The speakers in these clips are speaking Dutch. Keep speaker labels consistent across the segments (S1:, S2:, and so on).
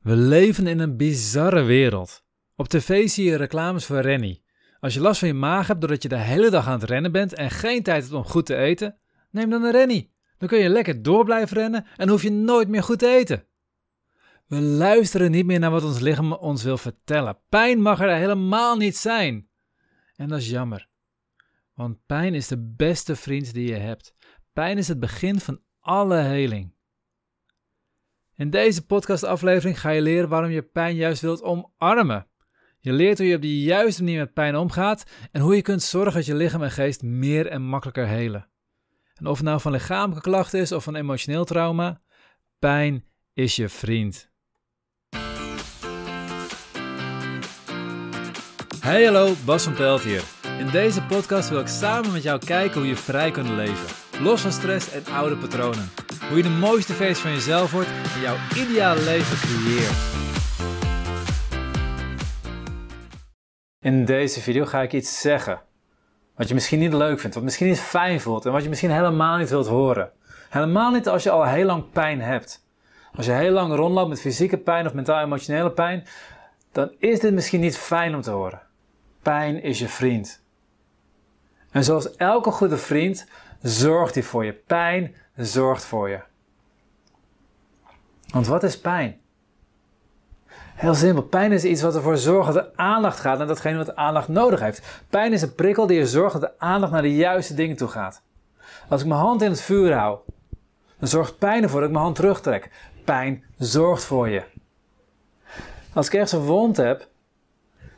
S1: We leven in een bizarre wereld. Op tv zie je reclames voor Rennie. Als je last van je maag hebt doordat je de hele dag aan het rennen bent en geen tijd hebt om goed te eten, neem dan een Rennie. Dan kun je lekker door blijven rennen en hoef je nooit meer goed te eten. We luisteren niet meer naar wat ons lichaam ons wil vertellen. Pijn mag er helemaal niet zijn. En dat is jammer. Want pijn is de beste vriend die je hebt. Pijn is het begin van alle heling. In deze podcastaflevering ga je leren waarom je pijn juist wilt omarmen. Je leert hoe je op de juiste manier met pijn omgaat en hoe je kunt zorgen dat je lichaam en geest meer en makkelijker helen. En of het nou van lichamelijke klachten is of van emotioneel trauma, pijn is je vriend. Hey hallo, Bas van Pelt hier. In deze podcast wil ik samen met jou kijken hoe je vrij kunt leven. Los van stress en oude patronen. Hoe je de mooiste feest van jezelf wordt en jouw ideale leven creëert. In deze video ga ik iets zeggen. Wat je misschien niet leuk vindt, wat misschien niet fijn voelt en wat je misschien helemaal niet wilt horen. Helemaal niet als je al heel lang pijn hebt. Als je heel lang rondloopt met fysieke pijn of mentaal-emotionele pijn, dan is dit misschien niet fijn om te horen. Pijn is je vriend. En zoals elke goede vriend zorgt hij voor je. Pijn zorgt voor je. Want wat is pijn? Heel simpel. Pijn is iets wat ervoor zorgt dat de aandacht gaat naar datgene wat aandacht nodig heeft. Pijn is een prikkel die ervoor zorgt dat de aandacht naar de juiste dingen toe gaat. Als ik mijn hand in het vuur hou, dan zorgt pijn ervoor dat ik mijn hand terugtrek. Pijn zorgt voor je. Als ik ergens een wond heb,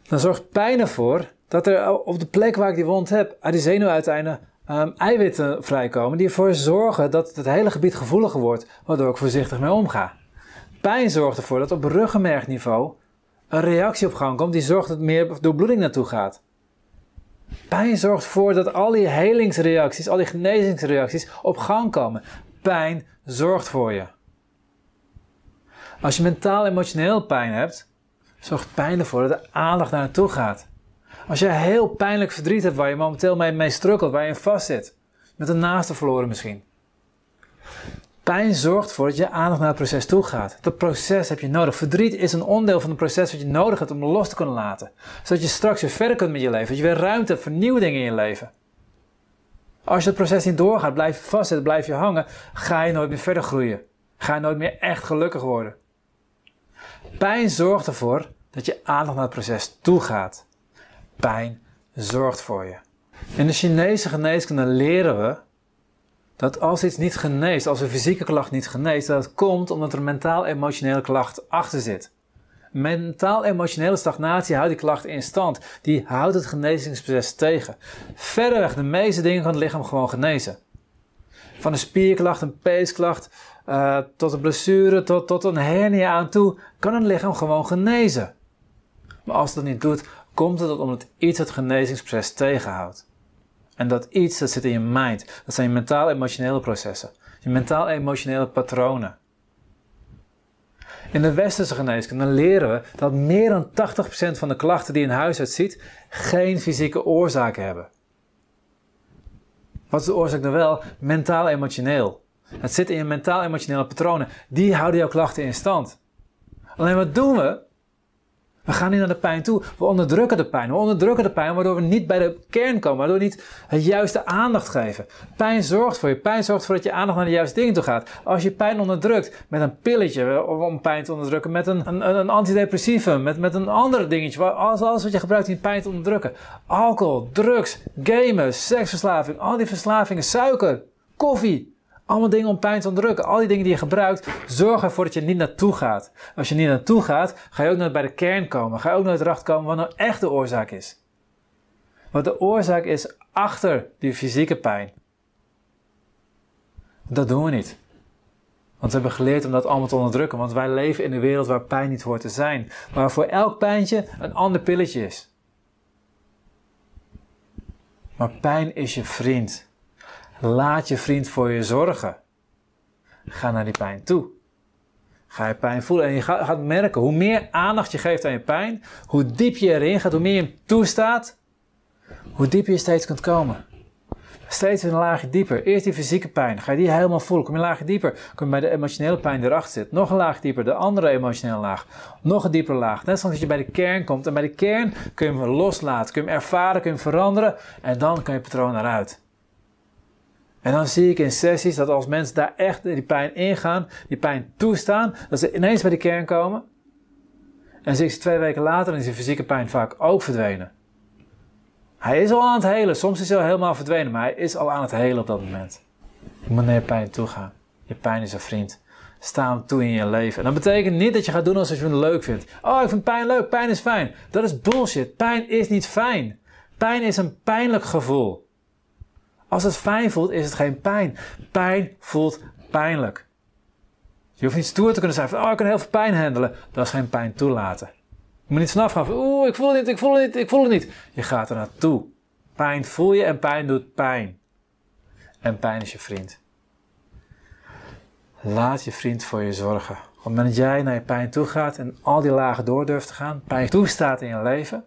S1: dan zorgt pijn ervoor dat er op de plek waar ik die wond heb, uit die zenuwuiteinden um, eiwitten vrijkomen die ervoor zorgen dat het hele gebied gevoeliger wordt, waardoor ik voorzichtig mee omga. Pijn zorgt ervoor dat op ruggenmergniveau een reactie op gang komt die zorgt dat meer doorbloeding naartoe gaat. Pijn zorgt ervoor dat al die helingsreacties, al die genezingsreacties op gang komen. Pijn zorgt voor je. Als je mentaal-emotioneel pijn hebt, zorgt pijn ervoor dat de aandacht naar naartoe gaat. Als je heel pijnlijk verdriet hebt waar je momenteel mee, mee strukkelt, waar je vast zit, met een naaste verloren misschien. Pijn zorgt ervoor dat je aandacht naar het proces toe gaat. Dat proces heb je nodig. Verdriet is een onderdeel van het proces wat je nodig hebt om los te kunnen laten. Zodat je straks weer verder kunt met je leven. Dat je weer ruimte hebt voor nieuwe dingen in je leven. Als je het proces niet doorgaat, blijf je vastzitten, blijf je hangen, ga je nooit meer verder groeien. Ga je nooit meer echt gelukkig worden. Pijn zorgt ervoor dat je aandacht naar het proces toe gaat. Pijn zorgt voor je. In de Chinese geneeskunde leren we dat als iets niet geneest, als een fysieke klacht niet geneest, dat het komt omdat er mentaal-emotionele klacht achter zit. Mentaal-emotionele stagnatie houdt die klacht in stand. Die houdt het genezingsproces tegen. Verderweg, de meeste dingen kan het lichaam gewoon genezen. Van een spierklacht, een peesklacht, uh, tot een blessure, tot, tot een hernia aan toe, kan een lichaam gewoon genezen. Maar als het dat niet doet, komt het omdat iets het genezingsproces tegenhoudt. En dat iets, dat zit in je mind. Dat zijn je mentaal-emotionele processen. Je mentaal-emotionele patronen. In de westerse geneeskunde leren we dat meer dan 80% van de klachten die een huisarts ziet, geen fysieke oorzaken hebben. Wat is de oorzaak dan wel? Mentaal-emotioneel. Het zit in je mentaal-emotionele patronen. Die houden jouw klachten in stand. Alleen wat doen we? We gaan niet naar de pijn toe. We onderdrukken de pijn. We onderdrukken de pijn waardoor we niet bij de kern komen. Waardoor we niet het juiste aandacht geven. Pijn zorgt voor je. Pijn zorgt ervoor dat je aandacht naar de juiste dingen toe gaat. Als je pijn onderdrukt met een pilletje om pijn te onderdrukken. Met een, een, een. Met, met een ander dingetje. Alles, alles wat je gebruikt om pijn te onderdrukken. Alcohol, drugs, gamen, seksverslaving. Al die verslavingen. Suiker, koffie. Allemaal dingen om pijn te onderdrukken. Al die dingen die je gebruikt, zorg ervoor dat je niet naartoe gaat. Als je niet naartoe gaat, ga je ook nooit bij de kern komen. Ga je ook nooit erachter komen wat nou echt de oorzaak is. Wat de oorzaak is achter die fysieke pijn. Dat doen we niet. Want we hebben geleerd om dat allemaal te onderdrukken. Want wij leven in een wereld waar pijn niet hoort te zijn. Waar voor elk pijntje een ander pilletje is. Maar pijn is je vriend. Laat je vriend voor je zorgen. Ga naar die pijn toe. Ga je pijn voelen en je gaat merken hoe meer aandacht je geeft aan je pijn, hoe diep je erin gaat, hoe meer je hem toestaat, hoe dieper je steeds kunt komen. Steeds een laagje dieper. Eerst die fysieke pijn. Ga je die helemaal voelen. Kom je een laagje dieper. Kom je bij de emotionele pijn erachter zit. Nog een laag dieper. De andere emotionele laag. Nog een diepere laag. Net zoals je bij de kern komt. En bij de kern kun je hem loslaten. Kun je hem ervaren. Kun je hem veranderen. En dan kan je patroon eruit. En dan zie ik in sessies dat als mensen daar echt die pijn ingaan, die pijn toestaan, dat ze ineens bij de kern komen. En zie ik ze twee weken later en is die fysieke pijn vaak ook verdwenen. Hij is al aan het helen. Soms is hij al helemaal verdwenen, maar hij is al aan het helen op dat moment. Je moet naar je pijn toe gaan. Je pijn is een vriend. Sta hem toe in je leven. En dat betekent niet dat je gaat doen alsof je het leuk vindt. Oh, ik vind pijn leuk. Pijn is fijn. Dat is bullshit. Pijn is niet fijn. Pijn is een pijnlijk gevoel. Als het fijn voelt, is het geen pijn. Pijn voelt pijnlijk. Je hoeft niet stoer te kunnen zijn van, oh, ik kan heel veel pijn handelen. Dat is geen pijn toelaten. Je moet niet vanaf gaan van, oeh, ik voel het niet, ik voel het niet, ik voel het niet. Je gaat er naartoe. Pijn voel je en pijn doet pijn. En pijn is je vriend. Laat je vriend voor je zorgen. Op het moment dat jij naar je pijn toe gaat en al die lagen door durft te gaan, pijn toestaat in je leven,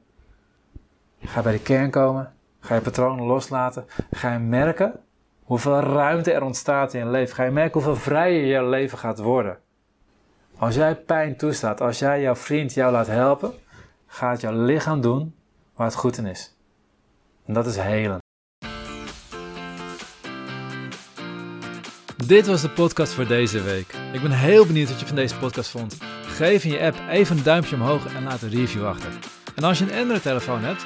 S1: ga bij de kern komen, ga je patronen loslaten, ga je merken hoeveel ruimte er ontstaat in je leven. Ga je merken hoeveel vrijer je leven gaat worden. Als jij pijn toestaat, als jij jouw vriend jou laat helpen, gaat jouw lichaam doen waar het goed in is. En dat is helen. Dit was de podcast voor deze week. Ik ben heel benieuwd wat je van deze podcast vond. Geef in je app even een duimpje omhoog en laat een review achter. En als je een Android-telefoon hebt,